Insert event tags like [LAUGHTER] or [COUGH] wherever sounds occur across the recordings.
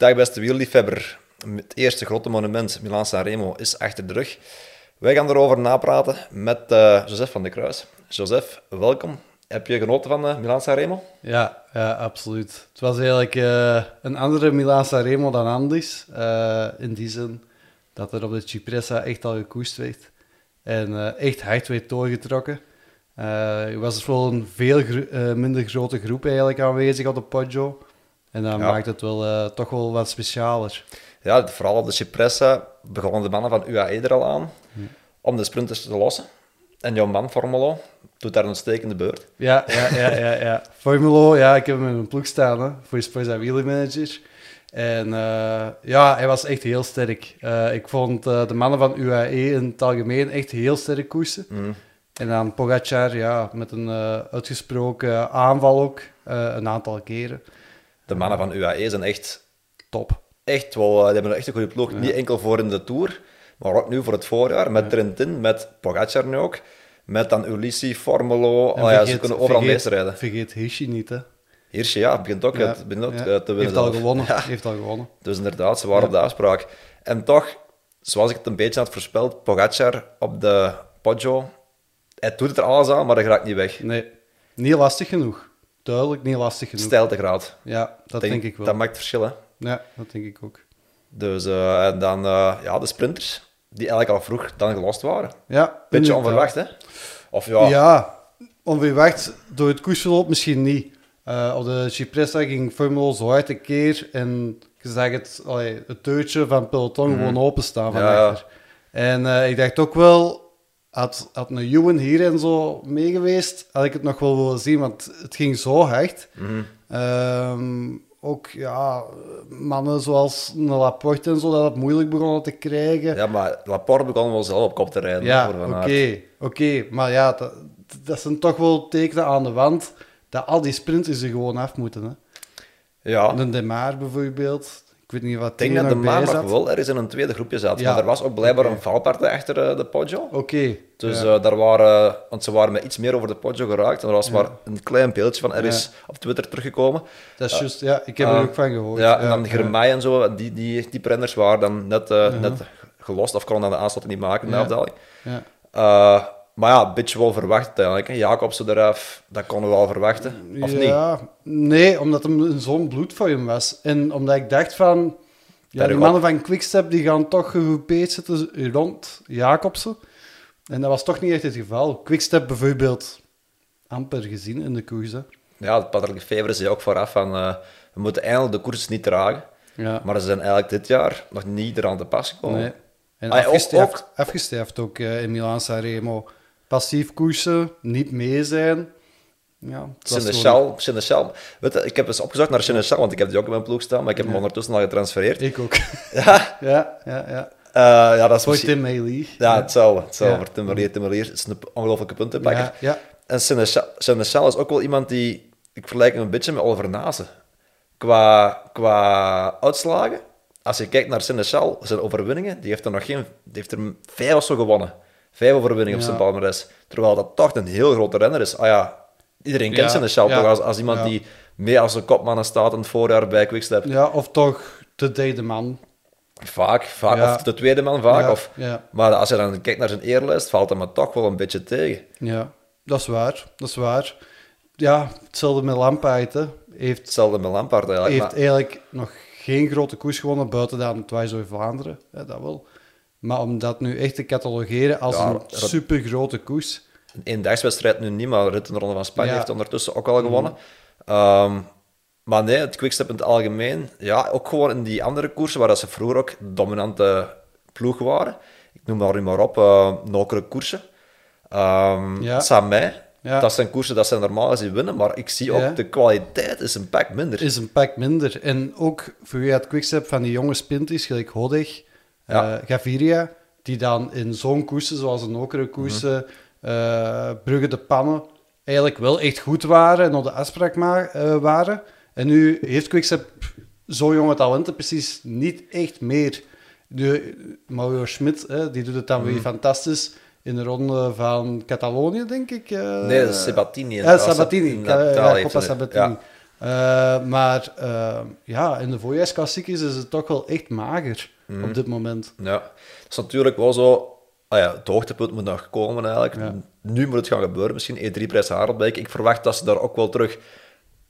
Dag beste wielerliefhebber. Het eerste grote monument, Milan Sanremo, is achter de rug. Wij gaan erover napraten met uh, Joseph van de Kruis. Joseph, welkom. Heb je genoten van uh, Milan Sanremo? Ja, ja, absoluut. Het was eigenlijk uh, een andere Milan Sanremo dan Andis. in die zin dat er op de Cipressa echt al gekoest werd. En echt hard werd doorgetrokken. er was wel een veel minder grote groep eigenlijk aanwezig op de Poggio. En dat maakt het wel, toch wel wat specialer ja, vooral op de Cipressa begonnen de mannen van UAE er al aan om de sprinters te lossen. En jouw man, Formulo, doet daar een stekende beurt. Ja, ja, ja, ja. ja. [LAUGHS] Formulo, ja, ik heb hem in mijn ploeg staan hè, voor, zijn wielermanager. En uh, ja, hij was echt heel sterk. Uh, ik vond uh, de mannen van UAE in het algemeen echt heel sterk koersen. Mm. En dan Pogacar, ja, met een uitgesproken aanval ook, een aantal keren. De mannen van UAE zijn echt top echt wel, eh, die hebben echt een goede ploeg. Niet enkel voor in de Tour, maar ook nu voor het voorjaar. Met Trentin, met Pogacar nu ook. Met dan Ulissi, Formelo. Oh, ja, ze kunnen overal meestrijden. Vergeet Hirschi niet, hè. Hirschi, ja, begint ook, Het, begint ook te winnen. Heeft al gewonnen. [LAUGHS] Heeft al gewonnen. Dus inderdaad, ze waren op de afspraak. En toch, zoals ik het een beetje had voorspeld, Pogacar op de Poggio, hij doet er alles aan, maar hij raakt niet weg. Nee, niet lastig genoeg. Duidelijk niet lastig genoeg. Stijltegraad. Ja, dat denk, ik wel. Dat maakt verschil, hè. Ja, dat denk ik ook. Dus uh, en dan uh, ja, de sprinters, die eigenlijk al vroeg dan gelost waren. Ja. Beetje onverwacht, hè? Of ja... Ja, onverwacht. Door het koersverloop misschien niet. Uh, op de Cipressa ging Formule zo uit een keer en ik zag het, allee, het teutje van peloton mm. gewoon openstaan van ja. En ik dacht ook wel, had, had een Ewan hier en zo meegeweest, had ik het nog wel willen zien, want het ging zo hecht. Mm. Um, ook ja, mannen zoals een Laporte en zo, dat het moeilijk begonnen te krijgen. Ja, maar Laporte begon wel zelf op kop te rijden. Ja, oké, oké. Maar ja, dat, dat zijn toch wel tekenen aan de wand dat al die sprinters er gewoon af moeten. Hè. Ja. Een Demar bijvoorbeeld, ik weet niet wat Ik denk dat de maan nog wel is in een tweede groepje zat. Ja. Maar er was ook blijkbaar een valpartij achter uh, de Poggio. Oké. Dus ja. uh, daar waren... Want ze waren met iets meer over de Poggio geraakt. En er was ja. maar een klein beeldje van ergens op Twitter teruggekomen. Dat is juist, ja. Ik heb er ook van gehoord. Ja, en dan Germay en zo, die, die, die renners waren dan net, uh, net gelost of konden dan de aansluiting niet maken in de afdaling. Ja. Maar ja, een beetje wel verwacht uiteindelijk. Jacobsen eraf, dat konden we wel verwachten. Of ja, niet? Nee, omdat hem zo'n bloed voor hem was. En omdat ik dacht van... Ja, die mannen van Quickstep die gaan toch gegroepeerd zitten rond Jacobsen. En dat was toch niet echt het geval. Quickstep bijvoorbeeld amper gezien in de koers. Hè. Ja, Patrick Lefevre zei ook vooraf van... Uh, we moeten eindelijk de koers niet dragen. Ja. Maar ze zijn eigenlijk dit jaar nog niet eraan te pas gekomen. Nee. En afgesterfd ook, afgesterfd ook uh, in Milan Sanremo. Passief koersen, niet mee zijn. Ja, Seneschal, Weet je, ik heb eens opgezocht naar Seneschal, want ik heb die ook in mijn ploeg staan, maar ik heb hem ondertussen al getransfereerd. Ik ook. [LAUGHS] Ja? Ja, ja, ja. Uh, ja, dat is Voor Tim Meili. Ja, het. Het zou voor Tim Meili. Tim Meili is een ongelofelijke puntenpakker. Ja, ja. En Seneschal is ook wel iemand die... Ik vergelijk hem een beetje met Oliver Nase. Qua, qua uitslagen, als je kijkt naar Seneschal, zijn overwinningen, die heeft er nog geen... Die heeft er vijf of zo gewonnen. Vijf overwinningen op zijn palmarès. Terwijl dat toch een heel grote renner is. Ah ja, Iedereen kent zijn Shell toch als, als iemand die mee als een kopman staat in het voorjaar bij Quickstep. Ja, of toch de derde man. Vaak, vaak of de tweede man vaak. Of, Maar als je dan kijkt naar zijn eerlijst, valt hem maar toch wel een beetje tegen. Ja, dat is waar. Dat is waar. Ja, hetzelfde met Lampaard. Heeft, hetzelfde met Lampaard eigenlijk. Heeft eigenlijk nog geen grote koers gewonnen buiten dan Twice over Vlaanderen. Ja, dat wel. Maar om dat nu echt te catalogeren als een super grote koers een eendagswedstrijd nu niet, maar de Ronde van Spanje heeft ondertussen ook al gewonnen. Um, maar nee, het Quickstep in het algemeen, ja, ook gewoon in die andere koersen, waar dat ze vroeger ook dominante ploeg waren. Ik noem maar, maar op, uh, nokere koersen. Um, ja. Ja. dat zijn koersen dat ze normaal gezien winnen, maar ik zie ook de kwaliteit is een pak minder. Is een pak minder. En ook voor je het Quickstep van die jonge spinters, gelijk Hodeg, ja. uh, Gaviria, die dan in zo'n koersen, zoals een nokere koersen, mhm uh, Brugge de Pannen eigenlijk wel echt goed waren en op de afspraak uh, waren. En nu heeft Quickstep zo jonge talenten precies niet echt meer. Nu, Mario Schmidt, hè, die doet het dan weer mm. fantastisch in de ronde van Catalonië, denk ik. Uh, nee, Sabatini. Ja, Sabatini. Ja, Sabatini. Uh, maar uh, ja, in de voorjaarsklassiekers is het toch wel echt mager Mhm. op dit moment. Ja, dat is natuurlijk wel zo... Ah ja, het hoogtepunt moet nog komen eigenlijk. Ja. Nu moet het gaan gebeuren, misschien E3-prijs Harelbeek. Ik verwacht dat ze daar ook wel terug...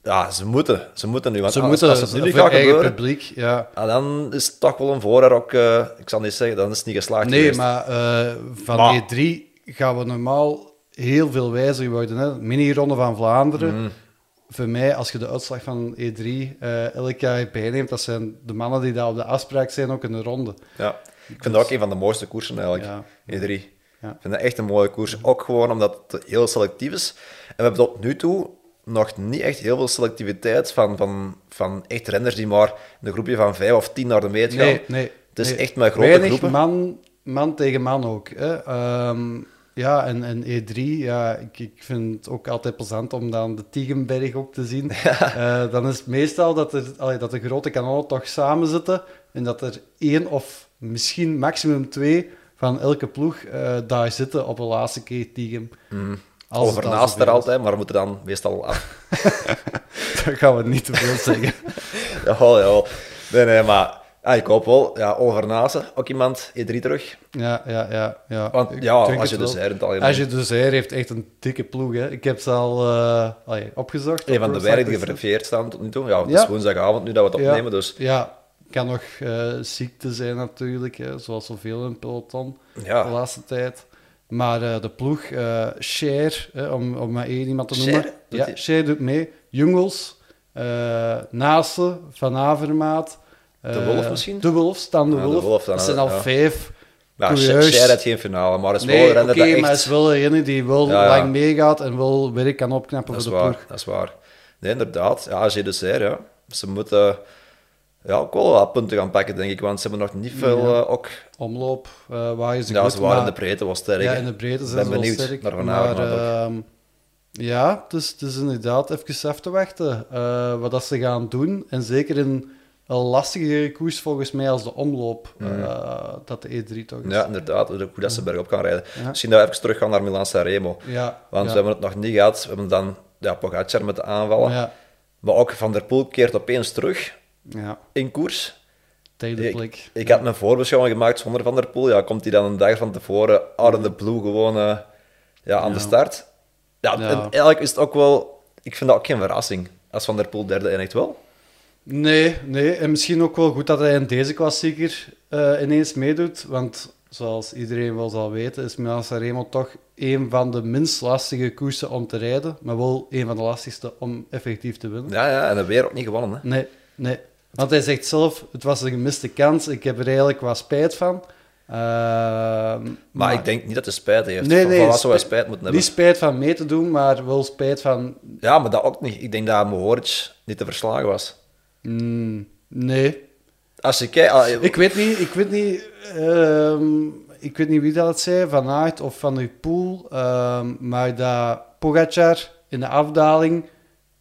Ja, ze moeten. Ze moeten nu. Want Ze moeten als het nu gaat gebeuren, publiek, ja. ah, dan is het toch wel een voorjaar ook... eh, ik zal niet zeggen, dan is het niet geslaagd Nee, geweest. maar eh, van Maar- E3 gaan we normaal heel veel wijzer worden. Hè? Mini-ronde van Vlaanderen. Mhm. Voor mij, als je de uitslag van E3 eh, elk jaar bijneemt, dat zijn de mannen die daar op de afspraak zijn ook in de ronde. Ja, ik vind dat ook een van de mooiste koersen eigenlijk, Ja. E3. Ja. Ik vind dat echt een mooie koers. Ook gewoon omdat het heel selectief is. En we hebben tot nu toe nog niet echt heel veel selectiviteit van, van, van echt renners die maar in een groepje van vijf of tien naar de meet gaan. Nee, nee. Het is nee. echt met grote Weinig groepen. Man, man tegen man ook. Hè? Ehm, ja, en, en E3, ja, ik, ik vind het ook altijd plezant om dan de Tiegenberg ook te zien. [LAUGHS] Eh, dan is het meestal dat, er, allee, dat de grote kanonnen toch samen zitten en dat er één of misschien maximum twee van elke ploeg eh, daar zitten op de laatste keer Tiegem. Als het Over al naast er altijd, maar we moeten dan meestal af. [LAUGHS] Dat gaan we niet te veel zeggen. [LAUGHS] Jawel, jawel. Nee, nee, maar ah, ik hoop wel. Ja, Oliver Nase, ook iemand, E3 terug. Ja, ja, ja. ja. Want ja, als je dus zei in. Als je dus heeft echt een dikke ploeg. Hè. Ik heb ze al eh, allee, opgezocht. Een van de Cycling. geverifieerd staan tot nu toe. Ja, het Ja. is woensdagavond nu dat we het opnemen, dus Ja, kan nog eh, ziekte zijn natuurlijk, hè, zoals zoveel in het peloton ja. de laatste tijd. Maar eh, de ploeg, Cher, hè, om, om maar één iemand te Cher? noemen. Doet Ja? Cher doet mee. Jungels, Nase, Van Avermaat. Eh, De Wolf misschien? De Wolf, Stan de Ja, de Wolf. Dan, dat zijn al ja. vijf. Curieus. Cher had geen finale, maar is wel een dat echt... maar het is wel een die wel Ja, ja. lang meegaat en wel werk kan opknappen Dat is voor de waar, ploeg. dat is waar. Nee, inderdaad. Ja, als je dus zei, ja. Ze moeten ja, ook wel wat punten gaan pakken, denk ik, want ze hebben nog niet veel Ja. eh, ook... Omloop, eh waar je ze Ja, goed, ze waren maar- in de breedte wel sterk. Ja, in de breedte ben zijn wel benieuwd sterk. naar Van maar ook. ehm, ja, het is, het is inderdaad even af te wachten eh, wat dat ze gaan doen. En zeker in een lastigere koers volgens mij als de omloop, eh, dat de E3 toch is. Ja, inderdaad. Hoe dat ze bergop kan rijden. Ja. Misschien dat we even terug gaan naar Milan Sanremo. Ja, Want ja, we hebben het nog niet gehad. We hebben dan ja, Pogacar met de aanvallen. ja, Maar ook Van der Poel keert opeens terug ja, in koers. Ik, ik had mijn voorbeschouwing gemaakt zonder Van der Poel. Ja, komt hij dan een dag van tevoren out of the blue gewoon eh, ja, aan de start? Ja. En eigenlijk is het ook wel... Ik vind dat ook geen verrassing. Als Van der Poel derde eindigt wel. Nee, nee, en misschien ook wel goed dat hij in deze klassieker eh, ineens meedoet, want zoals iedereen wel zal weten, is Milan Sanremo toch een van de minst lastige koersen om te rijden, maar wel een van de lastigste om effectief te winnen. Ja, ja, en dan weer ook niet gewonnen. Hè. Nee, nee. Want hij zegt zelf, het was een gemiste kans, ik heb er eigenlijk wat spijt van. Ehm, Maar, ik denk niet dat hij spijt heeft. Nee, nee, van zou hij spijt moeten hebben? Niet spijt van mee te doen, maar wel spijt van... Ja, maar dat ook niet. Ik denk dat Mohoric niet te verslagen was. Mm, nee, Als je kijkt... Ik weet niet, ik weet niet, ehm, ik weet niet wie dat het zei, Van Aert of Van der Poel, ehm, maar dat Pogacar in de afdaling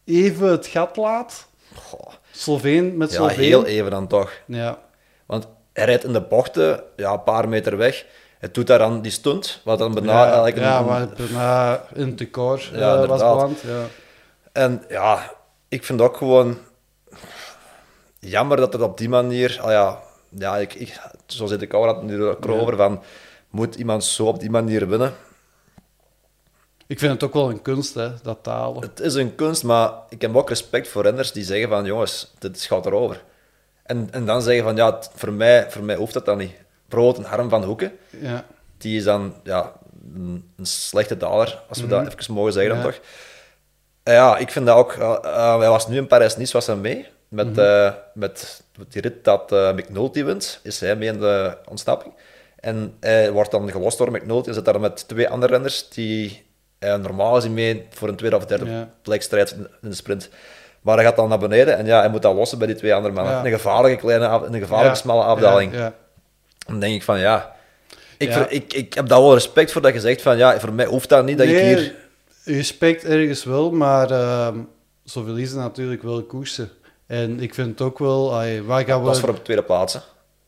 even het gat laat. goh, Sloveen met ja, Sloveen. heel even dan toch. Ja, Want hij rijdt in de bochten, ja, een paar meter weg. Hij doet daar dan die stunt, wat dan bijna ja, eigenlijk... ja, een- het bijna in het decor Ja, eh, was beland. Ja. En ja, ik vind ook gewoon jammer dat het op die manier... ah ja, ja ik, ik, zo zit ik ook nu ook over van... Moet iemand zo op die manier winnen? Ik vind het ook wel een kunst, hè, dat talen. Het is een kunst, maar ik heb ook respect voor renners die zeggen van... Jongens, dit gaat erover. En, en dan zeggen van... Ja, het- voor mij, voor mij hoeft dat dan niet. Bijvoorbeeld een Harm van Hoeken. Ja, Die is dan ja, een, een slechte daler, als we dat even mogen zeggen Ja. dan toch. En ja, ik vind dat ook... eh, hij was nu in Parijs-Nice was hij mee. Met, eh, met die rit dat eh McNulty wint, is hij mee in de ontsnapping. En hij wordt dan gelost door McNulty en zit daar met twee andere renners die eh, normaal gezien mee voor een tweede of derde Ja. plek strijdt in in de sprint. Maar hij gaat dan naar beneden en ja, hij moet dat lossen bij die twee andere mannen. Ja. Een gevaarlijke kleine, een gevaarlijke Ja, smalle afdaling. Ja. Dan denk ik van ja, ik, ver- ik, ik heb daar wel respect voor dat je zegt van ja, voor mij hoeft dat niet dat ik Nee, hier. Respect ergens wel, maar ehm zo verliezen natuurlijk wel koersen. En ik vind het ook wel, waar gaan Het we... was voor op de tweede plaats. hè.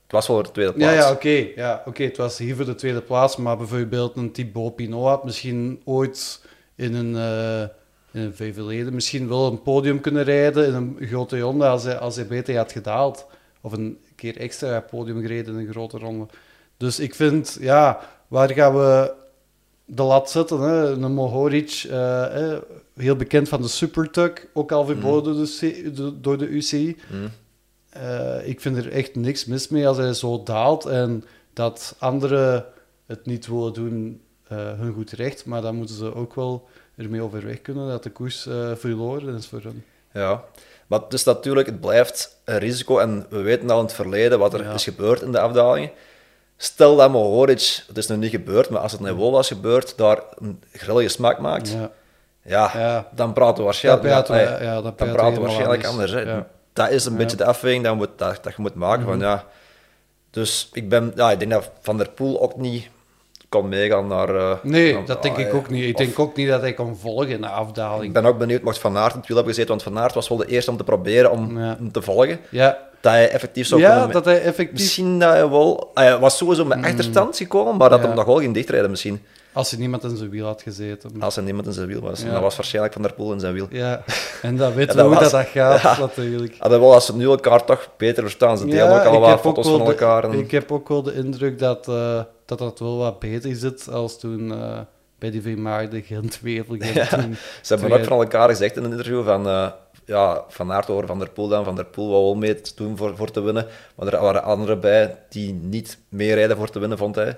Het was voor de tweede Ja, plaats. ja, oké. Ja, oké, het was hier voor de tweede plaats, maar bijvoorbeeld een Thibaut Pinot had misschien ooit in een, eh, in een verleden misschien wel een podium kunnen rijden in een grote ronde als hij, als hij beter had gedaald. Of een keer extra podium gereden in een grote ronde. Dus ik vind, ja, waar gaan we de lat zetten? Hè? Een Mohoric, uh, heel bekend van de Supertug, ook al verboden door, de, door de UCI. Mm. Uh, ik vind er echt niks mis mee als hij zo daalt en dat anderen het niet willen doen, uh, hun goed recht. Maar dan moeten ze ook wel ermee overweg kunnen dat de koers verloren is voor hen. Ja, maar het is natuurlijk, het blijft een risico en we weten al in het verleden wat er Ja. is gebeurd in de afdalingen. Stel dat Mohoric, het is nog niet gebeurd, maar als het nou wel was gebeurd, daar een grillige smaak maakt, ja, Ja, Ja. dan praten we waarschijnlijk, Dan praten we- ja, praten praten helemaal waarschijnlijk anders. Dat is een. Mhm. beetje de afweging dat, je moet, dat, dat je moet maken. van, ja. Dus ik, ben, ja, ik denk dat Van der Poel ook niet kan meegaan naar... eh, Nee, naar- dat denk ik ah, ook niet. Ik denk ook niet dat hij kan volgen in de Ik afdaling. ben ook benieuwd, mocht Van Aert in het wiel hebben gezeten, want Van Aert was wel de eerste om te proberen om hem te volgen. Ja, Dat hij effectief zou ja kunnen... dat hij effectief, Misschien dat hij wel... Hij was sowieso met achterstand gekomen, maar dat Ja. hem nog wel ging dichtrijden misschien. als er niemand in zijn wiel had gezeten. Als er niemand in zijn wiel was. Ja. En dat was waarschijnlijk Van der Poel in zijn wiel. Ja, en [LAUGHS] dat weten Ja, we hoe was- dat, dat gaat, [LAUGHS] Ja. natuurlijk. Hadden wel, als ze nu elkaar toch beter verstaan. Ze delen ook al wat foto's van elkaar. En... ik heb ook wel de indruk dat, eh, dat dat wel wat beter zit als toen eh, bij die Veemaarde Gent-Wevel. [LAUGHS] Ja. toen- Ze hebben ook van elkaar gezegd in een interview van... eh, ja, Van Aert over Van der Poel dan. Van der Poel wou wel mee te doen voor, voor te winnen. Maar er waren anderen bij die niet meerijden voor te winnen, vond hij.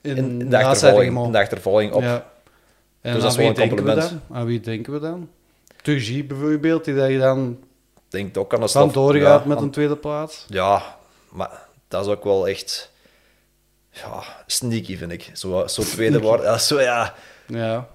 in, de, achtervolging, in de achtervolging op. Ja. En Dus dat is wel een compliment. Aan wie denken we dan? Turgie bijvoorbeeld, die dat je dan Denk ook aan de stof. doorgaat ja, met aan- een tweede plaats. Ja, maar dat is ook wel echt... Ja, sneaky, vind ik. Zo, zo tweede woord. Ja, zo, ja. Ja,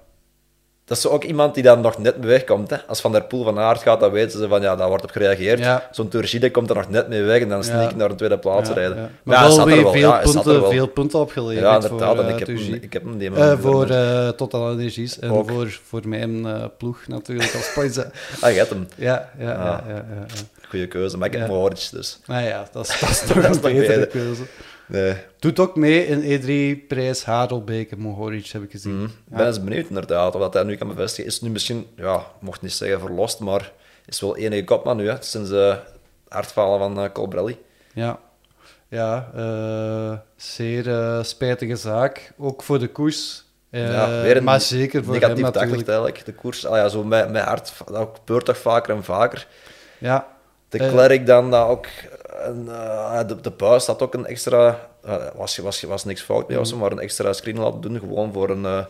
Dat is zo ook iemand die dan nog net mee wegkomt. Hè. Als Van der Poel van Aert gaat, dan weten ze van, ja, daar wordt op gereageerd. Ja. Zo'n Turgide komt er nog net mee weg en dan sneak Ja. naar een tweede plaats rijden. ja. Maar wel zat er wel. veel, punten, wel. veel punten opgeleverd Ja, voor inderdaad. En eh, ik, heb, hem- ik heb hem die Eh, voor vernoemd. eh, Total Energies en Ook. voor, voor mijn eh, ploeg natuurlijk als [LAUGHS] Poise. Ah, je hebt hem. ja, ja, ja, Ah. ja, ja, ja. Goeie keuze. Maar ik heb. Mohoric, dus... Nou ja, [LAUGHS] dat is, dat is toch een betere beter. keuze. Nee. Doet ook mee in E3-prijs Harelbeke, Mohoric, heb ik gezien. Ik Ja. ben eens benieuwd inderdaad of dat hij nu kan bevestigen. Is nu misschien, ja, ik mocht niet zeggen verlost, maar is wel enige kopman nu, hè, sinds de hartfalen van eh, Colbrelli. Ja, ja eh, zeer eh, spijtige zaak. Ook voor de koers. Eh, ja, weer een maar zeker voor hem negatief natuurlijk. daglicht eigenlijk, de koers. Ah, ja, zo met, met hart, dat gebeurt toch vaker en vaker. Ja, De Eh. Klerk dan dat ook, en, eh, de, de Buis had ook een extra, uh, was, was, was niks fout mee, zo, maar een extra screen laten doen, gewoon voor een, eh,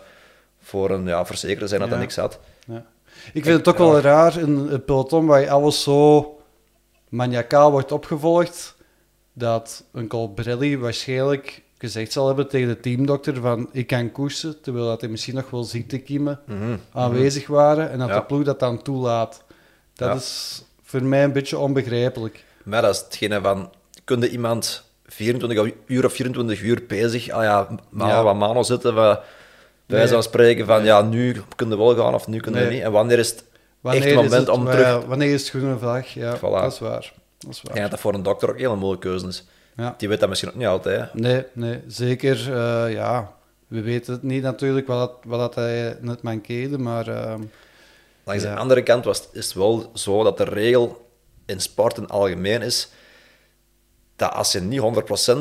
voor een ja, verzekeren zijn dat Ja. er niks had. ja. Ik vind het ook wel raar in een peloton waar alles zo maniacaal wordt opgevolgd, dat een Colbrelli waarschijnlijk gezegd zal hebben tegen de teamdokter van ik kan koersen, terwijl dat er misschien nog wel ziektekiemen Mhm. aanwezig waren en dat de ploeg dat dan toelaat. Dat is voor mij een beetje onbegrijpelijk. Maar dat is hetgene van, kun je iemand 24 uur of 24 uur bezig, ah ja, mano Ja. wat mano zitten, wij Nee. nee. spreken van, ja, nu kun je wel gaan of nu kun je Nee. niet. En wanneer is het Wanneer echt het is moment het- om ja, terug... Wanneer is het groene vlag? Ja, Voilà. dat is waar. Dat is waar. denk dat voor een dokter ook een hele moeilijke keuze is. Ja. Die weet dat misschien ook niet altijd. hè. Nee, nee, zeker. eh, ja, we weten het niet natuurlijk wat, wat dat hij net mankeerde, maar ehm, Langs Ja. de andere kant was, is het wel zo dat de regel in sport in het algemeen is dat als je niet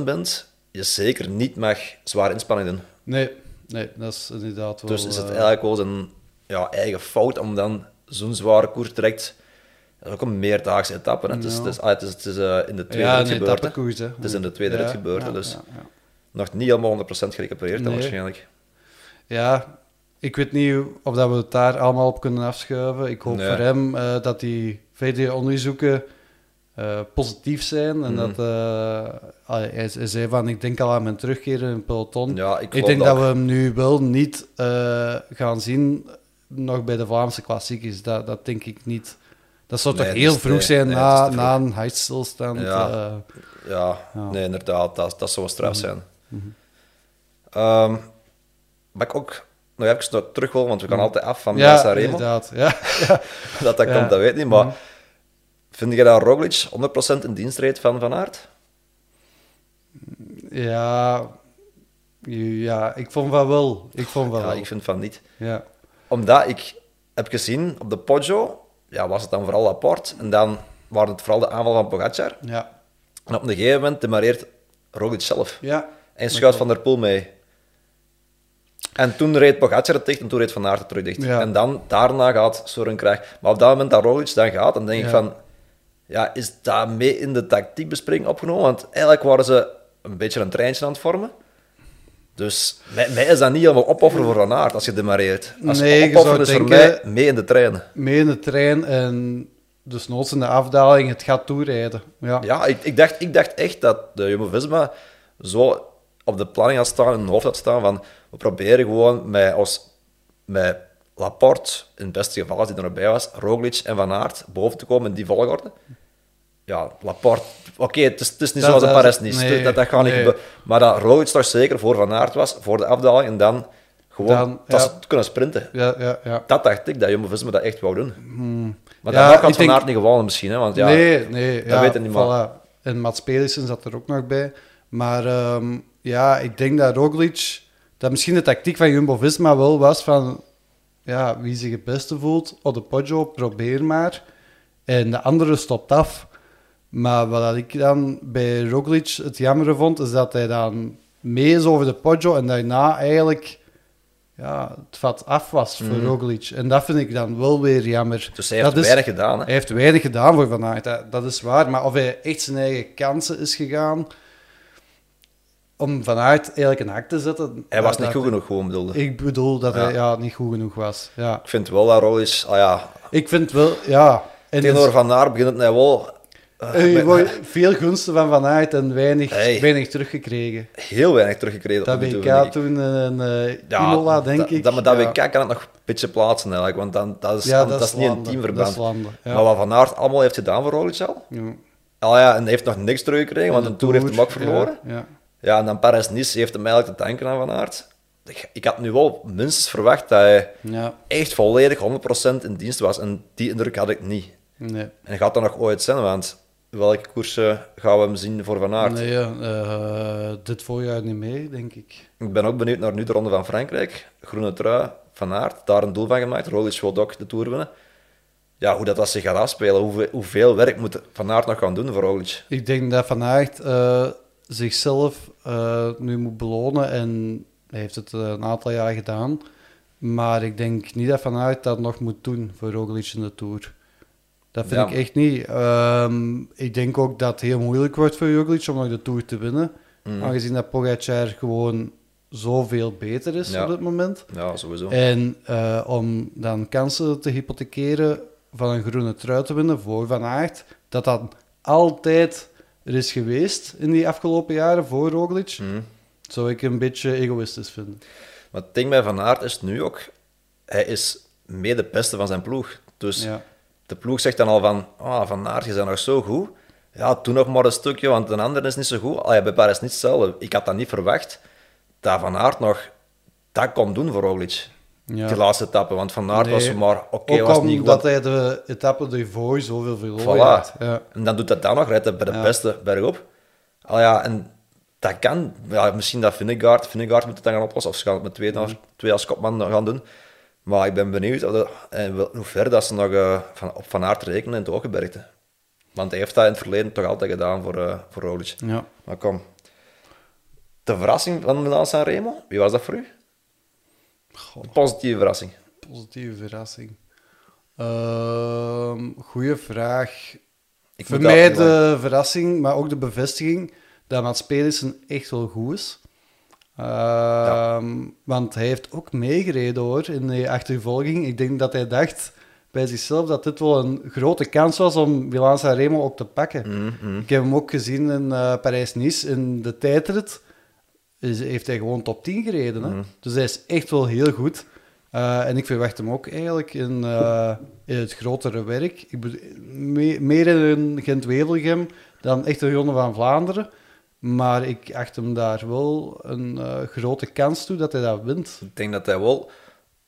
100% bent, je zeker niet mag zware inspanning doen. nee, nee, dat is inderdaad wel... Dus is het eh, eigenlijk wel zijn ja, eigen fout om dan zo'n zware koers direct... Dat is ook een meerdaagse etappe. Het is, Ja. het is, het is, het is in de tweede ja, rit gebeurd. Het is in de tweede rit gebeurd, ja, dus-. Nog niet helemaal 100% gerecupereerd dan waarschijnlijk. Ja, ik weet niet of dat we het daar allemaal op kunnen afschuiven. Ik hoop Nee. voor hem eh, dat die verdere onderzoeken eh, positief zijn. En Mhm. dat allee, hij, hij zei van, ik denk al aan mijn terugkeer in het peloton. Ja, ik, denk dat dat we hem nu wel niet eh, gaan zien nog bij de Vlaamse klassiekers. Dat, dat denk ik niet. Dat zou Nee, toch heel te- vroeg zijn nee, na, na een hartstilstand. Ja. Ja, Ja. nee, inderdaad, dat, dat zou een straf zijn. Mhm. Ehm, maar ik ook nog even terug wil, want we gaan altijd af van ja, Sanremo. inderdaad. Ja, [LAUGHS] ja. Dat dat Ja. komt, dat weet ik niet. Maar Mhm. vind je dat Roglic 100% in dienst reed van Van Aert? Ja, ja, ik vond van wel. Ik vond van Ja, wel. ik vind van niet. Ja. Omdat ik heb gezien op de Poggio, ja, was het dan vooral Laporte. En dan waren het vooral de aanval van Pogacar. Ja. En op een gegeven moment demareert Roglic zelf. Ja. En schuift Van der Poel mee. En toen reed Pogacar het dicht en toen reed Van Aert het terug dicht. Ja. En dan, daarna gaat Soren krijgen. Maar op dat moment dat Roglic dan gaat, dan denk ik van... Ja, is dat mee in de tactiekbespreking opgenomen? Want eigenlijk waren ze een beetje een treintje aan het vormen. Dus mij, mij is dat niet helemaal opofferen voor Van Aert als je demareert. Als Nee, opofferen is voor mij mee in de trein. Mee in de trein en dus noods in de afdaling het gaat toerijden. Ja. Ja, ik, ik, dacht, ik dacht echt dat de Jumbo-Visma zo op de planning had staan, in hun hoofd had staan van we proberen gewoon met, als, met Laporte, in het beste geval als die er nog bij was, Roglic en Van Aert boven te komen in die volgorde. Ja, Laporte, oké, het, is, het is niet Dat- zoals de Paris niet, nee, dat, dat gaat niet nee. Maar dat Roglic toch zeker voor Van Aert was, voor de afdaling, en dan gewoon Dan, dat ja. ze kunnen sprinten. Ja, ja, ja. Dat dacht ik, dat Jumbo-Visma dat echt wou doen. Maar Ja, dan had Van Aert niet gewonnen misschien, hè, want ja... nee, nee. dat ja, weet ik niet, maar- voilà. En Mats Pedersen zat er ook nog bij. Maar ehm, ja, ik denk dat Roglic... Dat misschien de tactiek van Jumbo-Visma wel was van... Ja, wie zich het beste voelt, op de Poggio, probeer maar. En de andere stopt af. Maar wat ik dan bij Roglic het jammer vond, is dat hij dan mee is over de Poggio en daarna eigenlijk ja, het vat af was voor Roglic. En dat vind ik dan wel weer jammer. Mhm. Dus hij heeft Dat is- weinig gedaan, hè. hij heeft weinig gedaan voor Van Aert, dat, dat is waar. Maar of hij echt zijn eigen kansen is gegaan om Van Aert eigenlijk een hak te zetten... Hij was niet goed genoeg, gewoon bedoelde. Ik Ik bedoel dat Ja. hij ja, niet goed genoeg was. Ja. vind wel dat Roglic, ah ja, Ik vind wel, ja... En tegenover dus- Van Aert begint het nou wel eh, eh, je met- wordt veel gunsten van Van Aert en weinig, Hey. weinig teruggekregen. heel weinig teruggekregen. Dat WK ik. toen eh Ja, Imola, denk dat, ik. Dat, maar dat ja. WK kan het nog een beetje plaatsen, eigenlijk, want dan, dat is, Ja, dat is niet een teamverband. is landen, ja. Maar wat Van Aert allemaal heeft gedaan voor Roglic al, Ja. ah ja, en heeft nog niks teruggekregen, want de Tour heeft hem ook verloren. Ja, en dan Paris-Nice heeft hem eigenlijk te danken aan Van Aert. Ik, ik had nu wel minstens verwacht dat hij ja. echt volledig 100% in dienst was. En die indruk had ik niet. Nee. En gaat dat nog ooit zijn, want welke koersen gaan we hem zien voor Van Aert? Nee, eh, dit voorjaar niet mee, denk ik. Ik ben ook benieuwd naar nu de Ronde van Frankrijk. Groene trui, Van Aert, daar een doel van gemaakt. Roglic wil ook de Tour winnen. Ja, hoe dat, dat zich gaat afspelen, hoeveel, hoeveel werk moet Van Aert nog gaan doen voor Roglic? Ik denk dat Van Aert eh, zichzelf eh, nu moet belonen en hij heeft het eh, een aantal jaar gedaan. Maar ik denk niet dat Van Aert dat nog moet doen voor Roglic in de Tour. Dat vind Ja. ik echt niet. Ehm, ik denk ook dat het heel moeilijk wordt voor Roglic om nog de Tour te winnen. Mhm. Aangezien dat Pogacar gewoon zoveel beter is Ja. op dit moment. Ja, sowieso. En eh, om dan kansen te hypothekeren van een groene trui te winnen voor Van Aert, dat dat altijd er is geweest in die afgelopen jaren voor Roglic, Mhm. zou ik een beetje egoïstisch vinden. Maar het ding bij Van Aert is nu ook, hij is mee de beste van zijn ploeg. Dus Ja. de ploeg zegt dan al van, ah, Van Aert, je bent nog zo goed. Ja, doe nog maar een stukje, want een ander is niet zo goed. Allee, bij Paris niet hetzelfde. Ik had dat niet verwacht, dat Van Aert nog dat kon doen voor Roglic. Ja. Die laatste etappe, want Van Aert Nee. was maar, oké, Ook was niet goed. omdat hij de etappe ervoor zoveel verloren Voilà. had. Ja. En dan doet dat dan nog, rijdt hij bij de Ja. beste bergop. Al ja, en dat kan. Ja, misschien dat Vingegaard moet het dan gaan oplossen, of ze gaan het met twee, Mhm. twee als kopman gaan doen. Maar ik ben benieuwd of dat- en wel- hoe ver dat ze nog eh, van, op Van Aert rekenen in het Hooggebergte. Want hij heeft dat in het verleden toch altijd gedaan voor, eh voor Roglic. Ja. Maar kom. De verrassing van Milan San Remo, wie was dat voor u? Positieve verrassing. Positieve verrassing. Ehm goeie vraag. Ik Voor mij de verrassing, maar ook de bevestiging dat Mats Pedersen echt wel goed is. Ehm, Want hij heeft ook meegereden hoor in de achtervolging. Ik denk dat hij dacht bij zichzelf dat dit wel een grote kans was om Milan Sanremo ook te pakken. Mhm, mhm. Ik heb hem ook gezien in eh, Parijs-Nice in de tijdrit. Is, heeft hij gewoon top 10 gereden. Hè? Mhm. Dus hij is echt wel heel goed. Eh, en ik verwacht hem ook eigenlijk in, eh, in het grotere werk. Ik bedoel, me- meer in Gent-Wevelgem dan echt de Ronde van Vlaanderen. Maar ik acht hem daar wel een eh, grote kans toe dat hij dat wint. Ik denk dat hij wel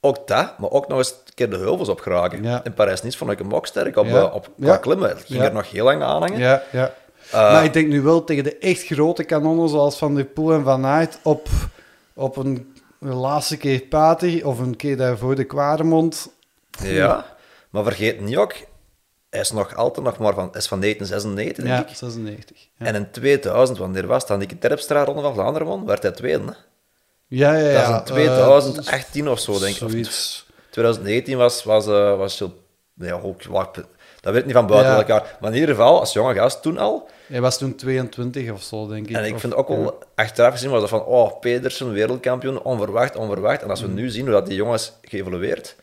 ook dat, maar ook nog eens een keer de heuvels op geraken. Ja. In Parijs-Nice vond ik hem ook sterk op, Ja. op qua Ja. klimmen. Het ging er nog heel lang aan hangen. Ja, ja. Eh, maar ik denk nu wel tegen de echt grote kanonnen zoals Van der Poel en Van Aert op, op een, een laatste keer Pati of een keer daarvoor de Kwaremond. Ja, maar vergeet niet ook, hij is nog altijd nog maar van, is van 1996, denk Ja, ik. 96. Ja, En in 2000, wanneer was dat? Die Terpstra Ronde van Vlaanderen won, werd hij tweede. Hè? ja, ja. ja Dat is in eh, 2018 of zo, denk ik. Of Zoiets. 2019 was, was, eh was Gilles- nee, ook, dat weet ik niet van buiten Ja. elkaar. Maar in ieder geval, als jonge gast toen al. Hij was toen 22 of zo, denk ik. En ik Of- vind ook wel, achteraf gezien was dat van, oh, Pedersen, wereldkampioen, onverwacht, onverwacht. En als we nu zien hoe dat die jongens geëvolueerd,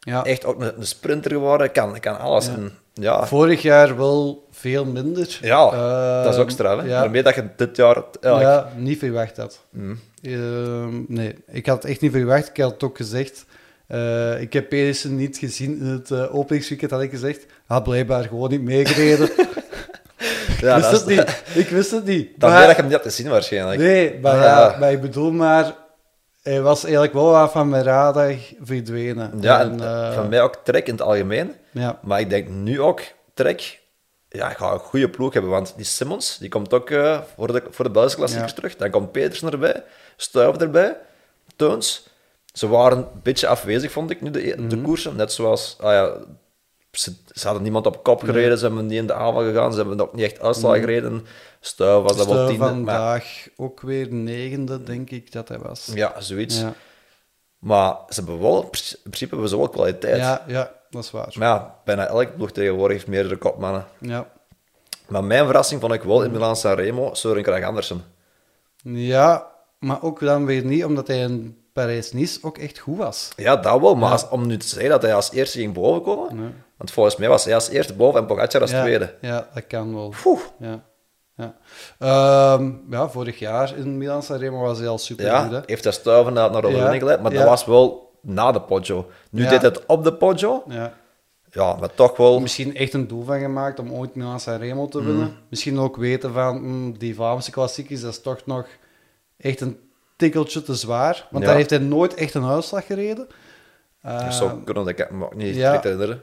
Ja. echt ook een, een sprinter geworden, kan, kan alles. En, ja, Vorig jaar wel veel minder. ja Eh, dat is ook straf. Hè? Ja, Daarmee dat je dit jaar... ja, niet verwacht had. Mm. Ehm, nee, ik had het echt niet verwacht. Ik had het ook gezegd. Eh, ik heb Pedersen niet gezien in het uh, openingsweekend, had ik gezegd. Had blijkbaar gewoon niet meegereden. [LAUGHS] ja, ik wist het niet. Ik wist het niet. Dan Maar- dat je hem niet hebt gezien waarschijnlijk. Nee, maar, Ah, ja, ja. maar ik bedoel maar... Hij was eigenlijk wel af van mijn radar verdwenen. Ja, en eh, van mij ook Trek in het algemeen. ja, Maar ik denk nu ook, Trek, ja, gaat een goede ploeg hebben. Want die Simmons, die komt ook voor, de, voor de Belgische klassiekers Ja. terug. Dan komt Petersen erbij, Stuiven erbij, Teuns. Ze waren een beetje afwezig, vond ik, nu de, de koersen. Net zoals, ah ja, ze, ze hadden niemand op kop gereden, ze hebben niet in de aanval gegaan, ze hebben ook niet echt uitslag gereden. Stuiven was dat wel tiende. Maar, vandaag ook weer negende, denk ik dat hij was. ja, zoiets. ja, Maar ze hebben wel, in principe hebben ze wel kwaliteit. ja, ja dat is waar. Maar ja, bijna elke ploeg tegenwoordig heeft meerdere kopmannen. Ja. Maar mijn verrassing vond ik wel in Milan Sanremo Søren Kragh Andersen. ja, maar ook dan weer niet, omdat hij in Parijs-Nice ook echt goed was. Ja, dat wel, maar als- om nu te zeggen dat hij als eerste ging bovenkomen, Nee. want volgens mij was hij als eerste boven en Pogacar als ja, tweede. Ja, dat kan wel. Oeh. Ja. Ja. Ehm, ja, vorig jaar in Milan Sanremo was hij al super Ja, goed. Hè? heeft hij stuiven naar, naar de Ja, geleid, maar ja. dat was wel na de Poggio. Nu Ja. deed het op de Poggio, Ja. ja, maar toch wel... Misschien echt een doel van gemaakt om ooit Milan Sanremo Mm. te winnen. Misschien ook weten van, hm, die Vlaamse klassiekers, dat is toch nog echt een tikkeltje te zwaar. Want Ja. daar heeft hij nooit echt een uitslag gereden. Dat Uh, zou kunnen, dat kan ik me ook niet ja. herinneren.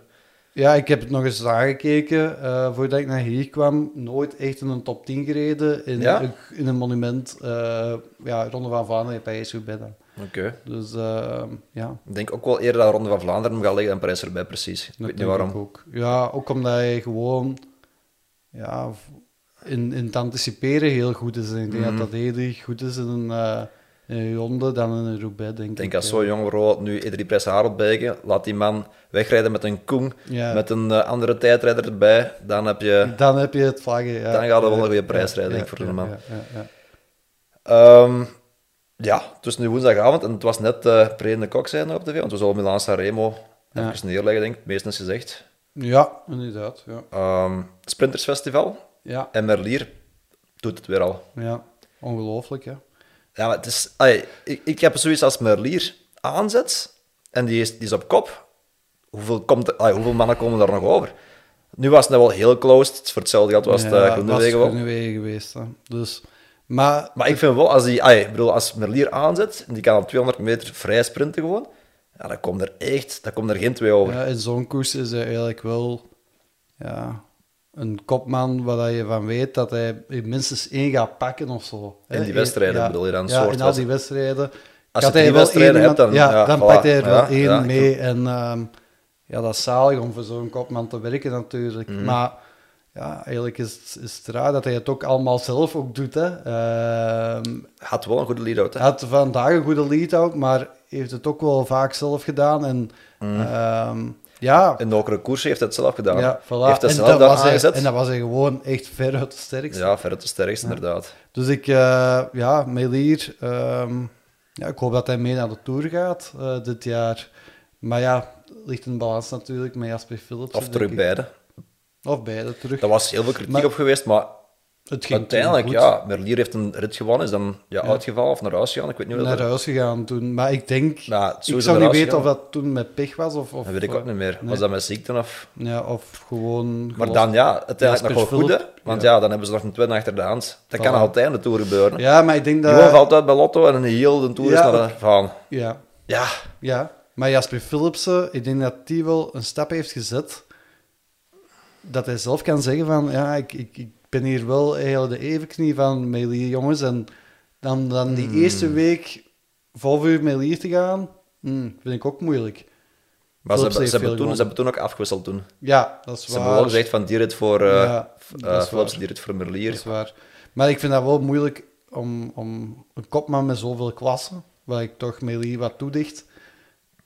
Ja, ik heb het nog eens aangekeken eh, voordat ik naar hier kwam. Nooit echt in een top 10 gereden in, Ja? in een monument. eh, ja, Ronde van Vlaanderen, Parijs-Roubaix dan. Oké. Dus eh, ja, Ik denk ook wel eerder dat Ronde van Vlaanderen hem gaat liggen dan Parijs erbij, precies. Ik dat weet niet waarom. ook. Ja, ook omdat hij gewoon ja, in, in het anticiperen heel goed is. En ik denk Mhm. dat dat eerder goed is in een, eh, ronde dan een Roubaix, denk ik. Ik denk als eh. zo'n jonge Rood nu Edri Press Harelbeke, laat die man wegrijden met een Koen, Ja. met een eh, andere tijdrijder erbij, dan heb je... Dan heb je het vlaggen. Ja. Dan gaat het wel een goede prijs rijden, denk ik, voor de man. ja, ja, ja. Ja, het was nu woensdagavond en het was net eh pre en de kok zijn op tv, want we zullen Milaan Sanremo Ja. even neerleggen, denk ik, het meeste is gezegd. Ja, inderdaad. Ja. Ehm Sprintersfestival Ja, en Merlier doet het weer al. ja. ongelooflijk, ja. Ja, maar het is... ik, ik heb zoiets als Merlier aanzet en die is, die is op kop. Hoeveel, komt er, hoeveel mannen komen er nog over? Nu was het wel heel closed. Voor hetzelfde geld was het ja, uh, was Groenewegen geweest. Hè. Dus, maar, Maar ik vind wel, als, die, ik bedoel, als Merlier aanzet, en die kan op 200 meter vrij sprinten gewoon, ja, dan komt er echt dan komt er geen twee over. ja, in zo'n koers is hij eigenlijk wel ja, een kopman waar je van weet dat hij minstens één gaat pakken of zo. In die wedstrijden ja, bedoel je dan, Ja, soort in al die wedstrijden. Als je wel wedstrijden hebt, dan- ja, ja, dan voilà. pakt hij er wel één mee. En ehm, ja, dat is zalig om voor zo'n kopman te werken natuurlijk. Mhm. Maar ja, eigenlijk is het, is het raar dat hij het ook allemaal zelf ook doet. Hè. Ehm, Had wel een goede lead-out, had vandaag een goede lead-out, maar heeft het ook wel vaak zelf gedaan. En Mhm. ehm, ja, In de okere koers heeft hij het zelf gedaan. ja, voilà. Heeft hij en, zelf dat was hij, en dat was hij gewoon echt veruit de sterkste. Ja, verder de sterkste, inderdaad. Dus ik, eh, ja, Melier, ehm, ja, ik hoop dat hij mee naar de Tour gaat eh, dit jaar. Maar ja, ligt een balans natuurlijk met Jasper Philips. Of terug beide. Of beide terug. Daar was heel veel kritiek Maar- op geweest, maar het ging uiteindelijk, ja, Merlier heeft een rit gewonnen, is dan ja, Ja. uitgevallen of naar huis gegaan, ik weet niet dat naar huis gegaan toen. Maar ik denk, Nou, ik zou niet weten of dat toen met pech was of... of Dat weet ik ook niet meer. Nee. Was dat met ziekte of... Ja, of gewoon... Maar dan ja, uiteindelijk nog wel goed, hè. Want ja. ja. dan hebben ze nog een twin achter de hand. Dat kan altijd in de Tour gebeuren. Ja, maar ik denk dat... Gewoon valt uit bij Lotto en een heel de Tour is naar de van. Ja, Ja, Ja, maar Jasper Philipsen, ik denk dat die wel een stap heeft gezet. Dat hij zelf kan zeggen van, ja, ik, ik, ik ben hier wel eigenlijk de evenknie van Melier, jongens. En dan, dan die eerste week vol uur Melier te gaan, hmm, vind ik ook moeilijk. Maar ze Philips hebben, ze, toen, ze hebben toen ook afgewisseld toen. Ja, dat is Ze waar. hebben wel gezegd van die rit voor eh Ja, dat is Philips, waar. die rit voor Merlier. Dat is waar. Maar ik vind dat wel moeilijk om, om een kopman met zoveel klassen, waar ik toch Melie wat toedicht,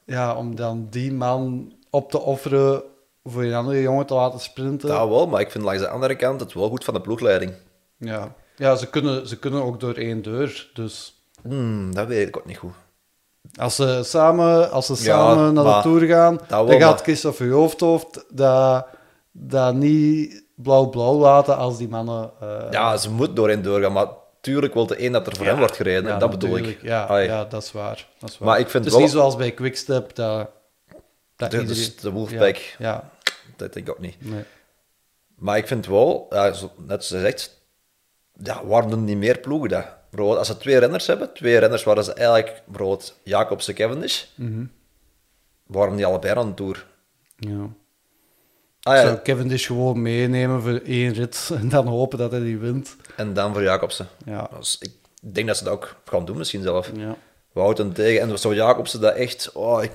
ja, om dan die man op te offeren voor een andere jongen te laten sprinten. Dat wel, maar ik vind langs de andere kant het wel goed van de ploegleiding. Ja, ja ze, kunnen, ze kunnen ook door één deur. Dus Hmm, dat weet ik ook niet goed. als ze samen, als ze Ja, samen naar de Tour gaan, wel, dan maar- gaat Christophe Hoofdhoofd dat, dat niet blauw-blauw laten als die mannen... eh, Ja, ze moet door één doorgaan, maar tuurlijk wil de een dat er voor hem wordt gereden. Ja, dat bedoel ik. Ja, ja, dat is waar. Dat is waar. Maar ik vind het is wel- niet zoals bij Quickstep dat, dat De- iedereen... dus de Wolfpack. Ja, ja, Dat denk ik ook niet. nee. Maar ik vind wel, ja, zo- net zoals je zegt, ja, waarom doen niet meer ploegen dat? Bijvoorbeeld, als ze twee renners hebben, twee renners waar ze eigenlijk, bijvoorbeeld Jacobsen, Cavendish, Mhm. waarom niet allebei aan de Tour? ja. Ah, ja, Zou Cavendish gewoon meenemen voor één rit [LAUGHS] en dan hopen dat hij die wint. en dan voor Jacobsen. Ja. Dus ik denk dat ze dat ook gaan doen, misschien zelf. Ja, Wouten tegen, en zou Jacobsen dat echt, oh, ik,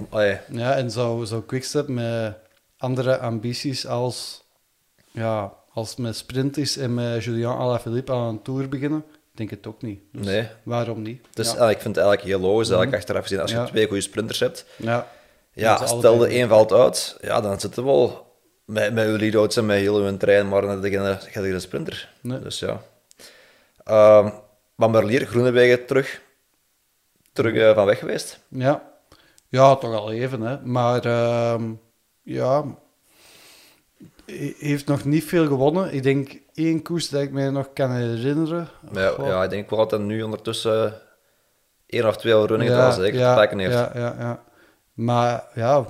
ja. en zou, zou Quickstep met andere ambities als, ja, als met sprint is en met Julian Alaphilippe aan een Tour beginnen? Denk het ook niet. Dus Nee. Waarom niet? Dus ja. ah, ik vind het eigenlijk heel logisch, eigenlijk achteraf gezien, als je Ja. twee goede sprinters hebt, ja. ja, stel de één valt uit, ja, dan zit er wel met, met uw lead-outs en met heel uw trein, maar dan heb je geen, geen geen sprinter. Nee. Dus ja. Ehm maar Merlier, Groenewegen terug, terug eh, van weg geweest. Ja. ja, toch al even, hè. Maar ehm, ja, hij heeft nog niet veel gewonnen. Ik denk één koers dat ik mij nog kan herinneren. Ja, ja, ik denk wel dat hij nu ondertussen één of twee al runningen ja, zeker ja, te pakken heeft. Ja, ja, ja. Maar ja,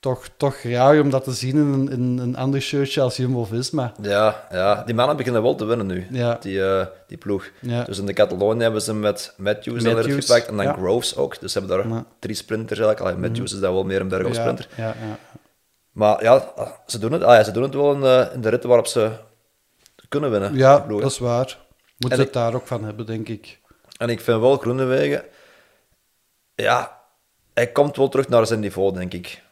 toch, toch raar om dat te zien in een, in een ander shirtje als Jumbo-Visma. Ja, ja, die mannen beginnen wel te winnen nu, Ja. die, eh, die ploeg. Ja. Dus in de Catalonië hebben ze met Matthews, Matthews, eruit gepakt en dan ja. Groves ook. Dus ze hebben daar drie sprinters eigenlijk. Allee, Matthews is dat wel meer een bergop ja. Maar ja, ze doen het, ah, ja, ze doen het wel in de, in de ritten waarop ze kunnen winnen. Ja, dat is waar. Moet En het daar ook van hebben, denk ik. En ik vind wel Groenewegen, ja, hij komt wel terug naar zijn niveau, denk ik.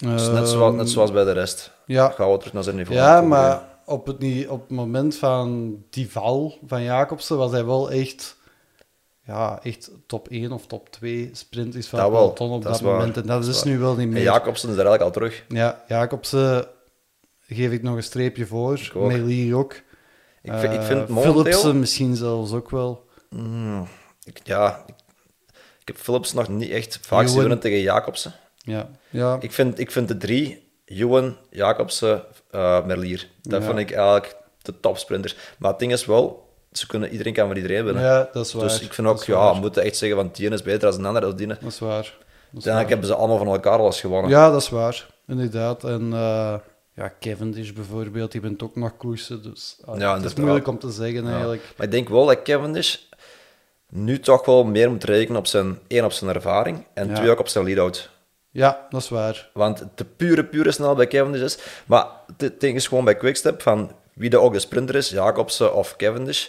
Dus net, zoals, net zoals bij de rest. Ehm, Ja, Gaat wel terug naar zijn niveau. Ja, maar op het, niet- op het moment van die val van Jacobsen was hij wel echt, ja, echt top 1 of top 2 sprint is van peloton op dat dat, is waar, moment. En dat, dat is waar. nu wel niet En meer. Jacobsen is er eigenlijk al terug. Ja, Jacobsen geef ik nog een streepje voor. Ook. Melie ook. Ik vind, ik Eh, vind momenteel... Philipsen misschien zelfs ook wel. Mm, ik, ja, ik, ik heb Philips nog niet echt vaak zien tegen Jacobsen. Ja, ja. Ik vind, ik vind de drie, Ewan, Jacobsen, eh, Merlier, dat Ja. vind ik eigenlijk de topsprinters. Maar het ding is wel, ze kunnen, iedereen kan van iedereen winnen. ja, dat is waar. dus ik vind ook, ja, we moeten echt zeggen, van die ene is beter dan een ander, die ene. Dat is waar. Dat is Uiteindelijk waar. hebben ze allemaal van elkaar al eens gewonnen. Ja, dat is waar. Inderdaad. En eh ja, Cavendish bijvoorbeeld, die bent ook nog koersen. Dus ah, Ja, het is moeilijk om te zeggen Ja. eigenlijk. Maar ik denk wel dat Cavendish nu toch wel meer moet rekenen op zijn, één, op zijn ervaring en Ja. twee, ook op zijn lead-out. Ja, dat is waar. Want de pure, pure snel bij Cavendish is. Maar het ding is gewoon bij Quickstep van wie de ook de sprinter is, Jacobsen of Cavendish.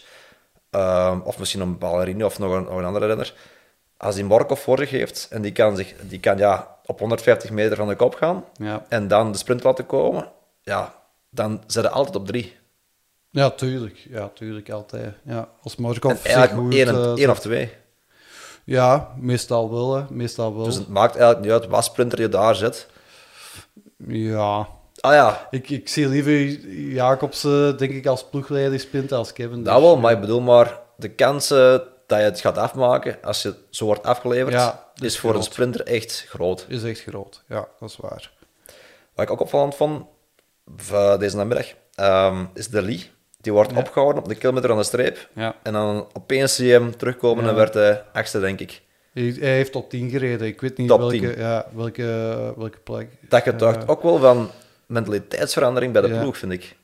ehm, of misschien een ballerine of nog een, nog een andere renner. Als die Morkov voor zich heeft en die kan, zich, die kan ja, op 150 meter van de kop gaan Ja, en dan de sprint laten komen, ja, dan zit hij altijd op drie. ja tuurlijk. Ja, tuurlijk, altijd. Ja, als Morkov En zich goed... één, eh, één of twee. Ja, meestal wel, hè. Meestal wel. Dus het maakt eigenlijk niet uit wat sprinter je daar zit. Ja. Ah ja, Ik, ik zie liever Jacobsen, denk ik, als ploegleider sprinten als Cavendish. dat wel, maar ik bedoel maar, de kansen dat je het gaat afmaken als je zo wordt afgeleverd, Ja, is is voor een sprinter echt groot. Is echt groot. Ja, dat is waar. Wat ik ook opvallend vond van deze namiddag, ehm, is de Lee. Die wordt Ja. opgehouden op de kilometer aan de streep. Ja. En dan opeens zie je hem terugkomen en werd hij achtste, denk ik. Hij, heeft top 10 gereden. Ik weet niet Top welke, 10. Ja, welke, welke plek. Dat getuigt ook wel van mentaliteitsverandering bij de ploeg, vind ik.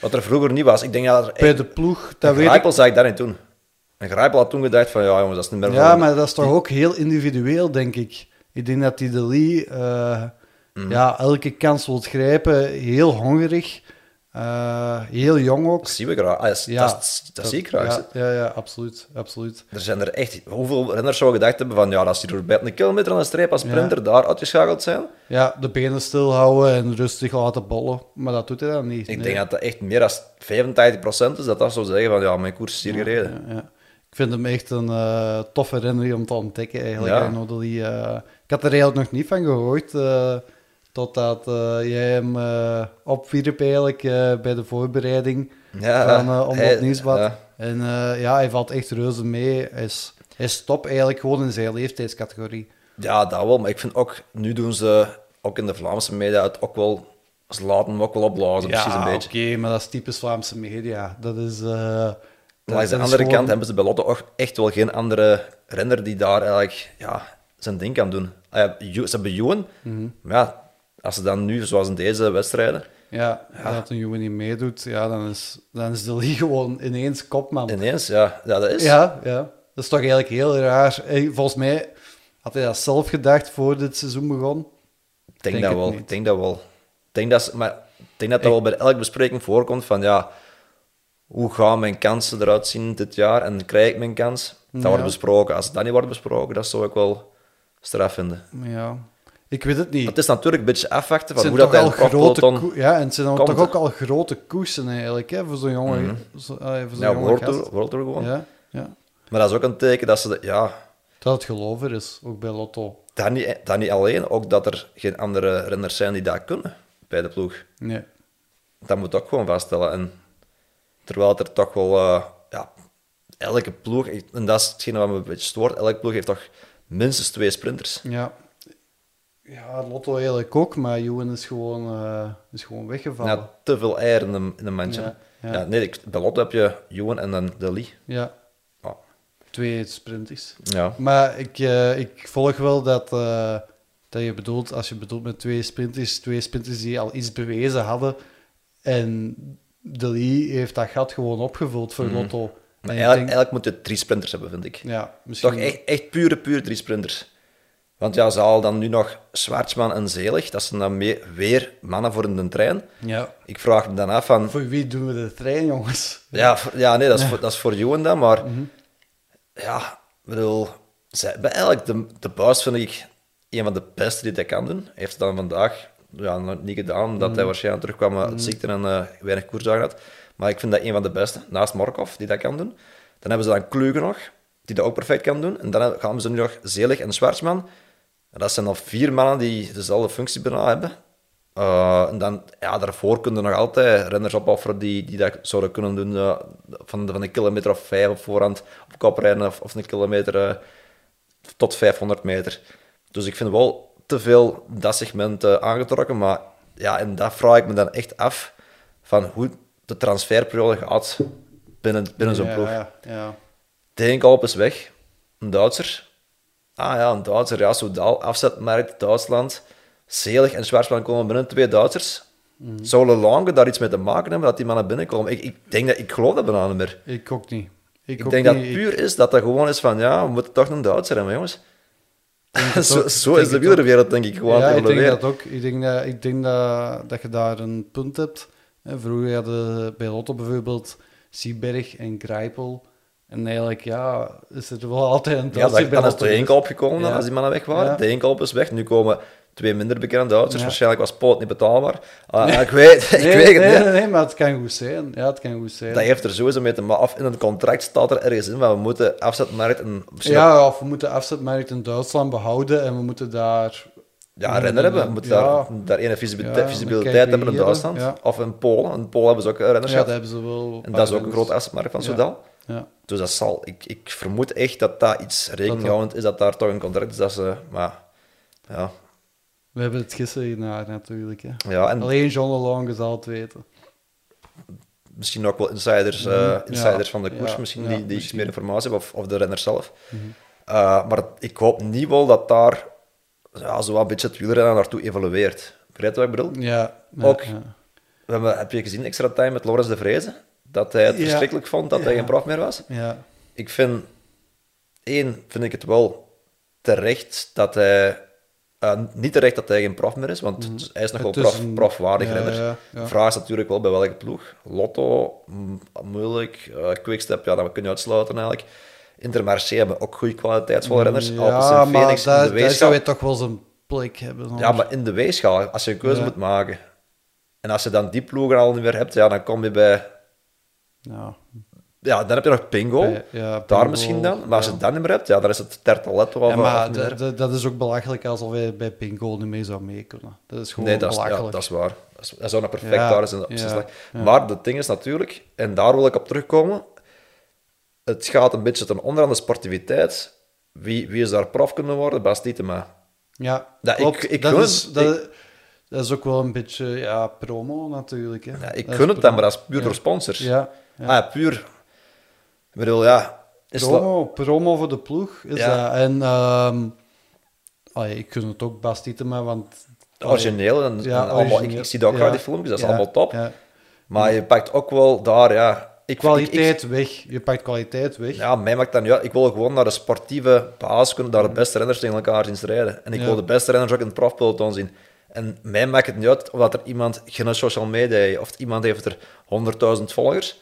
Wat er vroeger niet was. Ik denk dat er Bij de ploeg, dat weet ik. Zag ik dat niet doen. Een Grijpel had toen gedacht van, ja jongens, dat is niet meer Ja, maar dat is toch ook heel individueel, denk ik. Ik denk dat die de Lee eh, Mhm. ja, elke kans wil grijpen, heel hongerig. Uh, heel jong ook. Dat zien we graag. Ah, dat, ja, dat, dat, zie ik graag. Ja, ja, ja, absoluut, absoluut. Er zijn er echt... Hoeveel renners zou gedacht hebben van... Ja, als die door een kilometer aan de streep als sprinter daar uitgeschakeld zijn... Ja, de benen stilhouden en rustig laten bollen. Maar dat doet hij dan niet. Ik denk dat dat echt meer dan 85% is dat dat zou zeggen van... Ja, mijn koers is hier gereden. Ja, Ik vind hem echt een uh, toffe renner om te ontdekken eigenlijk. Ja. Die, uh, ik had er eigenlijk nog niet van gehoord... Uh, Totdat uh, jij hem uh, opwierp eigenlijk uh, bij de voorbereiding ja, van om het nieuwsblad. Ja. En ja, hij valt echt reuze mee. Hij is, hij is top eigenlijk gewoon in zijn leeftijdscategorie. Ja, dat wel. Maar ik vind ook, nu doen ze ook in de Vlaamse media het ook wel... Ze laten hem ook wel opblazen, ja, precies een beetje. oké, maar dat is typisch Vlaamse media. Dat is... maar aan de andere kant hebben ze bij Lotto ook echt wel geen andere renner die daar eigenlijk ja, zijn ding kan doen. Ah ze hebben mm maar ja, als ze dan nu, zoals in deze wedstrijden... Ja, ja. dat een jongen niet meedoet, ja, dan, is, dan is de league [LAUGHS] gewoon ineens kopman. Ineens, ja. ja dat is. Ja, ja. Dat is toch eigenlijk heel raar. Volgens mij had hij dat zelf gedacht voor dit seizoen begon. Ik denk, dat wel. Ik denk dat wel. Ik denk dat, maar ik denk dat dat wel bij elke bespreking voorkomt van ja, hoe gaan mijn kansen eruit zien dit jaar en krijg ik mijn kans? Dat wordt besproken. Als dat niet wordt besproken, dat zou ik wel straf vinden. Ja, ik weet het niet. Het is natuurlijk een beetje afwachten van hoe dat al grote Ja, en het zijn dan toch ook al grote koersen eigenlijk, hè, voor zo'n jongen. Mm -hmm. zo, uh, voor ja, World Tour, World Tour gewoon. Ja, ja. Maar dat is ook een teken dat ze... De, ja, dat het geloven is, ook bij Lotto. Dat niet, dat niet alleen, ook dat er geen andere renners zijn die dat kunnen bij de ploeg. Nee. Dat moet ook gewoon vaststellen. En terwijl er toch wel... Uh, ja, elke ploeg... En dat is hetgene wat me een beetje stoort. Elke ploeg heeft toch minstens twee sprinters. Ja. Ja, Lotto eigenlijk ook, maar Johan is gewoon, uh, is gewoon weggevallen. Ja, te veel eieren in een, in een mandje. Ja, ja. nee, bij Lotto heb je Johan en dan De Lee. Ja. Oh. Twee sprinters. Ja. Maar ik, uh, ik volg wel dat, uh, dat je bedoelt, als je bedoelt met twee sprinters, twee sprinters die al iets bewezen hadden. En De Lee heeft dat gat gewoon opgevuld voor mm. Lotto. Maar eigenlijk, eigenlijk moet je drie sprinters hebben, vind ik. Ja, misschien... Toch echt, echt pure, pure drie sprinters. Want ja, ze halen dan nu nog Zwartsman en Zelig. Dat zijn dan mee, weer mannen voor in de trein. Ja. Ik vraag me dan af van... Voor wie doen we de trein, jongens? Ja, ja nee, dat is, Voor, dat is voor Johan dan. Maar mm -hmm. ja, bedoel... Eigenlijk de, de buis vind ik een van de beste die hij kan doen. Hij heeft het dan vandaag ja, nog niet gedaan, omdat mm hij waarschijnlijk terugkwam uit mm ziekte en uh, weinig koersdagen had. Maar ik vind dat een van de beste, naast Morkov, die dat kan doen. Dan hebben ze dan Kluge nog, die dat ook perfect kan doen. En dan gaan ze nu nog Zelig en Zwartsman dat zijn al vier mannen die dezelfde functie bijna hebben. Uh, en dan, ja, daarvoor kunnen nog altijd renners opofferen die, die dat zouden kunnen doen uh, van, van een kilometer of vijf op voorhand op kop rijden of, of een kilometer uh, tot 500 meter. Dus ik vind wel te veel dat segment aangetrokken, maar ja, en dat vraag ik me dan echt af van hoe de transferperiode gaat binnen, binnen zo'n ploeg. Ja, ja. Degenkolb is weg, een Duitser. Ah ja, een Duitser. Ja, Soudal, afzetmarkt, Duitsland. Zelig en Schwarzman komen binnen, twee Duitsers. Mm. Zou Lange daar iets mee te maken hebben dat die mannen binnenkomen? Ik, ik denk dat ik geloof dat bijna niet meer. Ik ook niet. Ik, ik denk dat het puur is dat dat gewoon is van ja, we moeten toch een Duitser hebben, jongens. [LAUGHS] zo, zo is de wielerwereld, denk ik, gewoon. Ja, ik denk dat ook. Ik denk dat, ik denk dat, dat je daar een punt hebt. Vroeger hadden bij Lotto bijvoorbeeld Sieberg en Grijpel. En eigenlijk, ja, is er wel altijd een Duitser ja, dan is er één gekomen ja. als die mannen weg waren. Ja. De één is weg. Nu komen twee minder bekende Duitsers. Ja. Waarschijnlijk was Poot niet betaalbaar. Uh, nee. Ik weet, [LAUGHS] ik nee, weet het nee, nee, maar het kan goed zijn. Ja, het kan goed zijn. Dat heeft er sowieso mee te maken. Of in het contract staat er ergens in, maar we moeten afzetmarkt... En ja, of we moeten afzetmarkt in Duitsland behouden en we moeten daar... Ja, renner hebben. We moeten daar, daar ene visibiliteit, hebben in Duitsland. Of in Polen. In Polen hebben ze ook renners Ja, dat hebben ze wel. En dat is ook een groot afzetmarkt van Soudal. Ja. Dus dat zal, ik, ik vermoed echt dat dat iets rekeninghoudend is, dat daar toch een contract is dat ze, maar ja. We hebben het gisteren gedaan natuurlijk. Hè. Ja, en Alleen John Long zal het weten. Misschien ook wel insiders, uh, insiders van de koers, misschien die, die iets meer informatie hebben, of, of de renner zelf. Mm -hmm. uh, maar ik hoop niet wel dat daar ja, zo een beetje het wielrennen naartoe evolueert. Begrijp je wat ik bedoel? Ja. ook, we hebben, heb je gezien Extra Time met Lorenz de Vrezen? Dat hij het verschrikkelijk vond dat hij geen prof meer was. Ja. Ik vind, één, vind ik het wel terecht dat hij Uh, niet terecht dat hij geen prof meer is, want Mhm. hij is nog Het wel is prof, een- profwaardig. De vraag is natuurlijk wel bij welke ploeg. Lotto, mm, moeilijk. Uh, Quickstep, ja, dat kun je uitsluiten eigenlijk. Intermarché hebben ook goede kwaliteitsvolle renners. Ja, Alpes en maar Phoenix de daar zou je toch wel zijn plek hebben. Ja, maar in de weegschaal, als je een keuze moet maken. En als je dan die ploegen al niet meer hebt, ja, dan kom je bij... Ja, Ja, dan heb je nog Pingo. bij- ja, Daar misschien dan. Maar als je ja. dat niet meer hebt, ja, dan is het Tertaletto of, Ja, maar of d- meer. d- dat is ook belachelijk als wij bij Pingo niet mee zou mee kunnen. Dat is gewoon Nee, dat is, ja, belachelijk. dat is waar. Dat, is, dat zou nog perfect Ja, daar zijn ja, ja. Maar het ding is natuurlijk, en daar wil ik op terugkomen, het gaat een beetje ten onder aan de sportiviteit. Wie, wie is daar prof kunnen worden? Bas Dietema. Ja, Dat- klopt. ik- ik dat, gun is, dat, dat is ook wel een beetje ja, promo natuurlijk. Hè. Ja, ik Dat gun het dan, maar dat is puur Ja. door sponsors. Ja, ja. Ah, ja, puur. Ik bedoel, ja... Is promo, promo voor de ploeg is Ja. dat. En ehm, allee, ik gun het ook Bas Tietema, want... origineel en, Ja, en allemaal, ik, origineel. ik zie dat ook Ja. graag, die filmpjes, dat is Ja, allemaal top. ja. Maar je pakt ook wel daar, ja... Ik, ik- Kwaliteit weg. Je pakt kwaliteit weg. Ik, ja, mij maakt dat niet uit. Ik wil gewoon naar de sportieve basis kunnen, daar de beste renners tegen elkaar zien strijden. En ik Ja. wil de beste renners ook in het profpeloton zien. En mij maakt het niet uit of dat er iemand geen social media heeft, of iemand heeft er 100.000 volgers.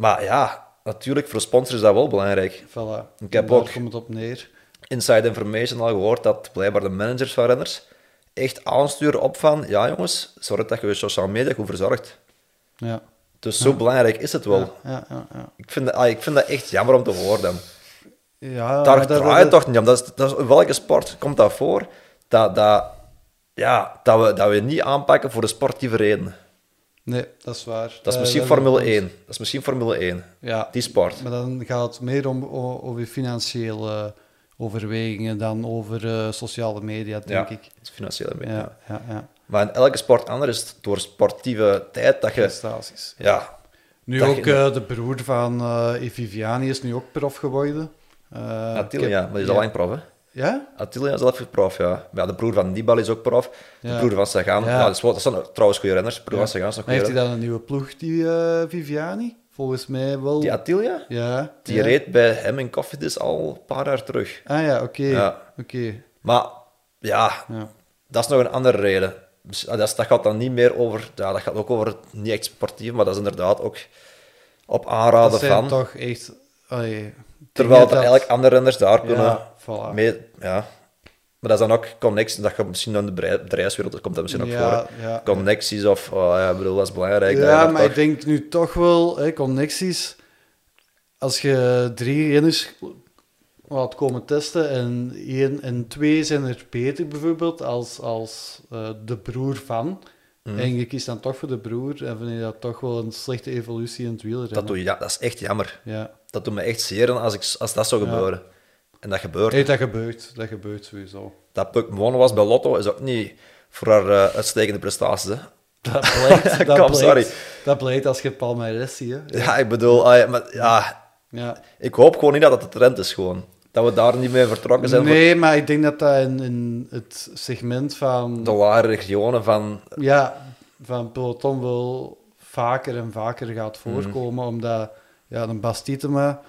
Maar ja, natuurlijk, voor sponsors is dat wel belangrijk. Voilà. Ik heb Daar ook- komt het op neer. Inside information al gehoord dat blijkbaar de managers van renners echt aansturen op van, ja jongens, zorg dat je je social media goed verzorgt. Ja. Dus zo belangrijk is het wel. Ja, ja. Ik, vind dat, ah, ik vind dat echt jammer om te horen. dan. Ja, Daar dat- toch niet om. Dat is, dat is, in welke sport komt dat voor? Dat, dat, ja, dat, we, dat we niet aanpakken voor de sportieve redenen. Nee, dat is waar. Dat is Eh, misschien Formule punt. 1. Dat is misschien Formule 1. Ja, Die sport. maar dan gaat het meer om over financiële overwegingen dan over eh, sociale media, denk ja, ik. is financiële mee. Ja, ja, ja. Maar in elke sport anders is het door sportieve tijd dat je... Prestaties. Ja, Nu ook je- eh, de broer van eh Viviani is nu ook prof geworden. Heb- ja, maar die is al lang prof, hè? Ja? Attila is zelf prof, ja. Ja, de broer van Nibali is ook prof. De broer van Sagan, ja. Dat, is dat zijn trouwens goede renners. De broer van Sagan is nog Maar heeft hij dan een nieuwe ploeg, die eh, Viviani? Volgens mij wel. Die Attila, ja. die reed bij hem in Cofidis al een paar jaar terug. Ah ja, oké. Oké. Maar ja. Dat is nog een andere reden. Dus, ah, Dat, dat gaat dan niet meer over... Ja, dat gaat ook over het niet echt sportief, maar dat is inderdaad ook op aanraden Dat zijn van. toch echt... allee, terwijl dat eigenlijk andere renners daar kunnen voilà. mee... Ja. Maar dat is dan ook connecties, dat gaat misschien aan de bedrijf- bedrijfswereld, dat komt dat misschien ook Ja, voor. ja. Connecties of... oh, ja, ik bedoel, dat is belangrijk. Ja, maar ik denk nu toch wel, hè, connecties. Als je drie renners laat komen testen en één en twee zijn er beter bijvoorbeeld als, als eh, de broer van. Mhm. En je kiest dan toch voor de broer en vind je dat toch wel een slechte evolutie in het wielrennen. Dat, doe je, ja, dat is echt jammer. Ja. Dat doet me echt zeer als, ik, als dat zou Ja. En dat gebeurt. Hey, dat gebeurt. Dat gebeurt sowieso. Dat Puck Mono was bij Lotto is ook niet voor haar eh, uitstekende prestaties. Hè. Dat [LAUGHS] blijkt, dat, Kom, sorry. dat blijkt als je Palmares ziet. Hè. Ja, ik bedoel... ah, ja, maar, ja, Ja. Ik hoop gewoon niet dat het de trend is, gewoon. Dat we daar niet mee vertrokken zijn Nee, maar ik denk dat dat in, in het segment van... de lage regionen van... Ja, van peloton wel vaker en vaker gaat Mhm. voorkomen, omdat ja, een Bastitema,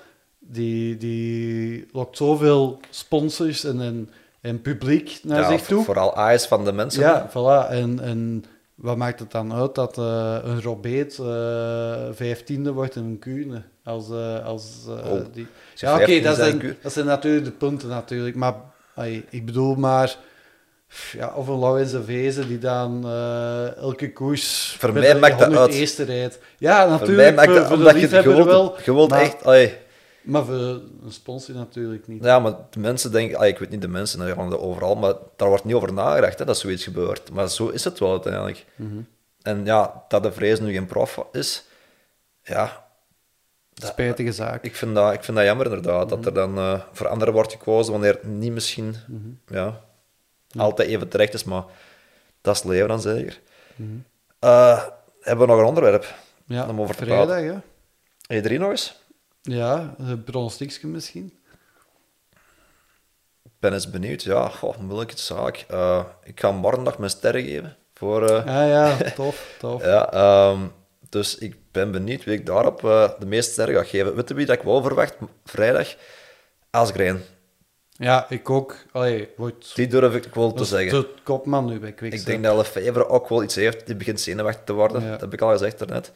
die, die lokt zoveel sponsors en, en, en publiek naar ja, zich voor- toe. Vooral eyes van de mensen. Ja, voilà. En, en wat maakt het dan uit dat eh, een Robeet eh vijftiende wordt in een Kuurne? Als, eh, als, Oh, die... Ja, oké, dat, zijn dat zijn natuurlijk de punten natuurlijk. Maar ai, ik bedoel maar... Ja, of een Laurens de Vezen die dan elke koers Voor mij maakt dat 100 uit. eerste rijdt. Ja, Voor natuurlijk. mij maakt voor, dat, voor omdat je, liefhebber wilt, wel. maar, echt... allee, Maar voor een sponsor natuurlijk niet. ja, maar de mensen denken... allee, ik weet niet de mensen, gaan er overal, maar daar wordt niet over nagedacht, hè, dat zoiets gebeurt. Maar zo is het wel uiteindelijk. Mhm. En ja, dat de vrees nu geen prof is, ja, Spijtige zaak. ik vind dat, ik vind dat jammer inderdaad, Mhm. dat er dan eh, voor anderen wordt gekozen wanneer het niet misschien ja, altijd even terecht is, maar dat is het leven dan zeker. Eh, hebben we nog een onderwerp ja, om over te vrijdag, hè? E3 nog eens? Ja, een pronostiekje misschien. Ik ben eens benieuwd. Ja, goh, moeilijke zaak. Eh, ik ga morgen nog mijn sterren geven. Voor, Ah ja, [LAUGHS] tof, tof. ja, ehm, dus ik ben benieuwd wie ik daarop eh, de meeste sterren ga geven. Weet je wie dat ik wel verwacht? Vrijdag? Asgreen. Ja, ik ook. Allee, wordt Die durf ik wel te zeggen. de kopman nu bij Ik Quickstep. denk dat Lefevre ook wel iets heeft. Die begint zenuwachtig te worden. Ja. Dat heb ik al gezegd daarnet.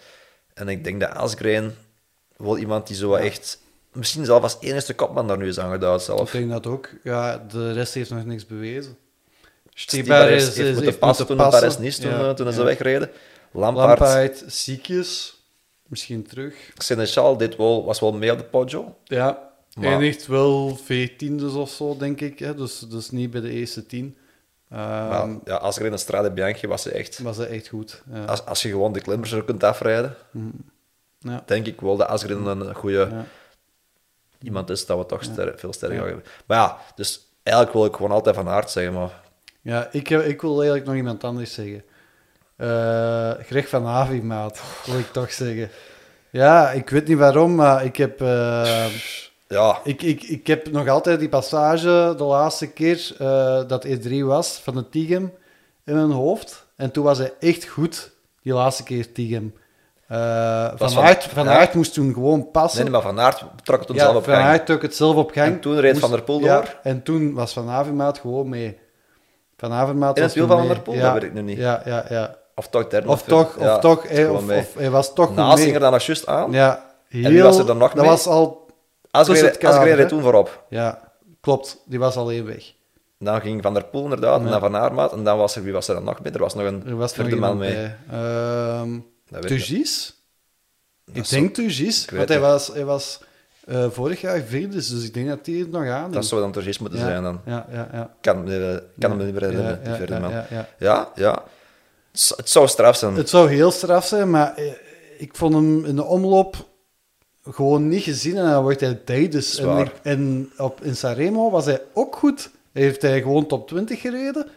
En ik denk dat Asgreen wel iemand die zo wat echt... Misschien zelf als enige kopman daar nu is aangeduid Ik zelf. denk dat ook. Ja, de rest heeft nog niks bewezen. Stibar Stibar is, heeft moeten passen toen Paris Nice toen, eh, toen ze wegreden. Lampaard, Lampaard, ziekjes, misschien terug. Seneschal dit wel, was wel mee op de Poggio. Ja, Maar- eindigt wel veertiendes of zo, denk ik. Hè? Dus, dus niet bij de eerste tien. Ehm maar ja, Asgreen en Strade Bianchi was ze echt... was dat echt goed. Ja. Als, als je gewoon de klimmers er kunt afrijden, Ja. denk ik wel dat Asgreen een goede Ja. iemand is dat we toch ster- veel sterker gaan hebben. Maar ja, dus eigenlijk wil ik gewoon altijd van aard zeggen, maar... Ja, ik, ik wil eigenlijk nog iemand anders zeggen. Eh Greg van Avi, maat, wil ik toch zeggen. Ja, ik weet niet waarom, maar ik heb, eh, Ja, ik, ik, ik heb nog altijd die passage de laatste keer eh, dat E3 was van de Tigem in mijn hoofd. En toen was hij echt goed, die laatste keer Tigem. Eh van, van- Aert, van ja. Aert moest toen gewoon passen. nee, maar Van Aert trok het toen ja, zelf op Van gang. Aert trok het zelf op gang. En toen reed Van der Poel door? En toen was Van Avermaat gewoon mee. Van Avermaat In was het wiel van Van der Poel? Ja, Dat weet ik nu niet. Ja, ja, ja. Of toch derde. Of toch, ja, of toch, eh, gewoon of, hij was toch Naast mee. ging er dan nog juist aan. Ja, heel, wie was er dan nog Dat mee? was al... Asgreen reed toen voorop. Ja, klopt. Die was al één weg. Dan ging Van der Poel inderdaad, en Ja. dan Van Aermaat. En dan was er, wie was er dan nog mee? Er was nog een Er vierde man mee. Weet ik denk weet Want hij was, hij was eh, vorig jaar vierde, dus ik denk dat hij het nog aan Dat zou dan Turgis moeten ja, zijn dan. Ja, ja, ja. Kan, me- kan me niet meer die man. ja, ja. Het zou- straf zijn. Het zou heel straf zijn, maar eh, ik vond hem in de omloop gewoon niet gezien en dan wordt hij derde. En, op, in Sanremo was hij ook goed. Heeft hij gewoon top 20 gereden.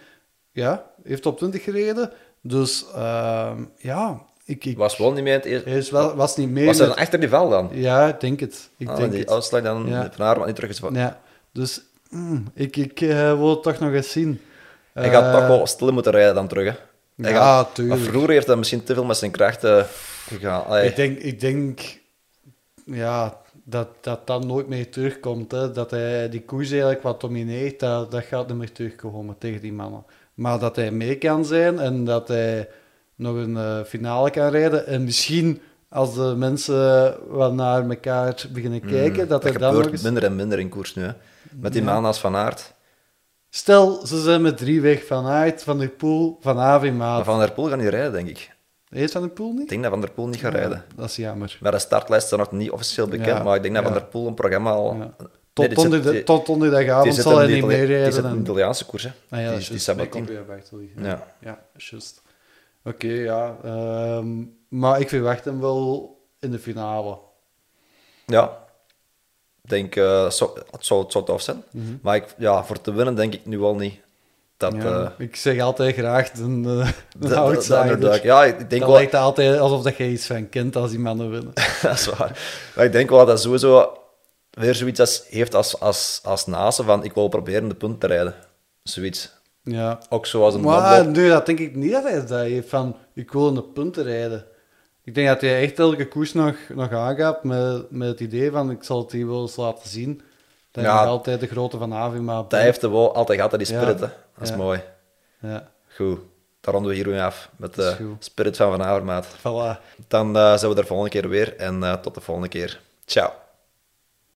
Ja, heeft top 20 gereden. Dus ehm, ja, ik, ik, Was wel niet mee in het eerste. is wel, was niet meer. Was hij met- dan achter die val dan? Ja, ik denk het. Ik Ah, denk die het. uitslag dan Ja. Van Aermaat niet terug is. Ja, dus mm, ik, ik eh, wil het toch nog eens zien. Hij gaat Eh, toch wel stil moeten rijden dan terug. Hè. Hij Ja, gaat- tuurlijk. Maar vroeger heeft hij misschien te veel met zijn krachten gegaan. Allee, Ik denk, ik denk ja, dat, dat dat nooit meer terugkomt. Hè. Dat hij die koers eigenlijk wat domineert, dat, dat gaat niet meer terugkomen tegen die mannen. Maar dat hij mee kan zijn en dat hij nog een eh, finale kan rijden. En misschien als de mensen wat naar elkaar beginnen kijken, dat, dat hij dan nog eens... minder en minder in koers nu. Hè. Met die Ja. als Van Aert. Stel, ze zijn met drie weg van Aert, Van der Poel, Van Avermaat. Van der Poel gaat niet rijden, denk ik. Heeft Van der Poel Ik niet? denk dat Van der Poel niet gaat rijden. Dat is jammer. Maar de startlijst is nog niet officieel bekend, Ja, maar ik denk dat. Van der Poel een programma al... Nee, Tot, die onder de, tot die zit zal hij niet meer Die rijden. zit in en- de Italiaanse koers, hè. Ah ja, die, die is. Ik liggen. Ja. Is juist. Oké, ja. ehm, maar ik verwacht hem wel in de finale. Ja. Ik denk, eh, het, zou, het, zou, het zou tof zijn. Maar ik, ja, voor te winnen denk ik nu wel niet. Dat, Mhm. Ja, eh, ik zeg altijd graag de- de- de outsider. Ja, ik denk wel... lijkt altijd alsof dat je iets van kent als die mannen winnen. [LAUGHS] dat is waar. Maar ik denk wel dat dat sowieso weer zoiets als, heeft als, als, als nase van ik wil proberen de punt te rijden. Zoiets. Ja. Ook zoals een Maar nee, dat denk ik niet dat hij dat heeft van ik wil in de punten rijden. Ik denk dat hij echt elke koers nog, nog aangaat met, met het idee van ik zal het hier wel eens laten zien. Dat Ja. nog altijd de grote van Avima Dat heeft hij wel altijd gehad, die Ja. spirit. Hè. Dat is Ja. mooi. Ja, Goed. Dan ronden we hier weer af met de spirit van Van Avermaat. voilà. Dan eh, zijn we er volgende keer weer en eh, tot de volgende keer. Ciao.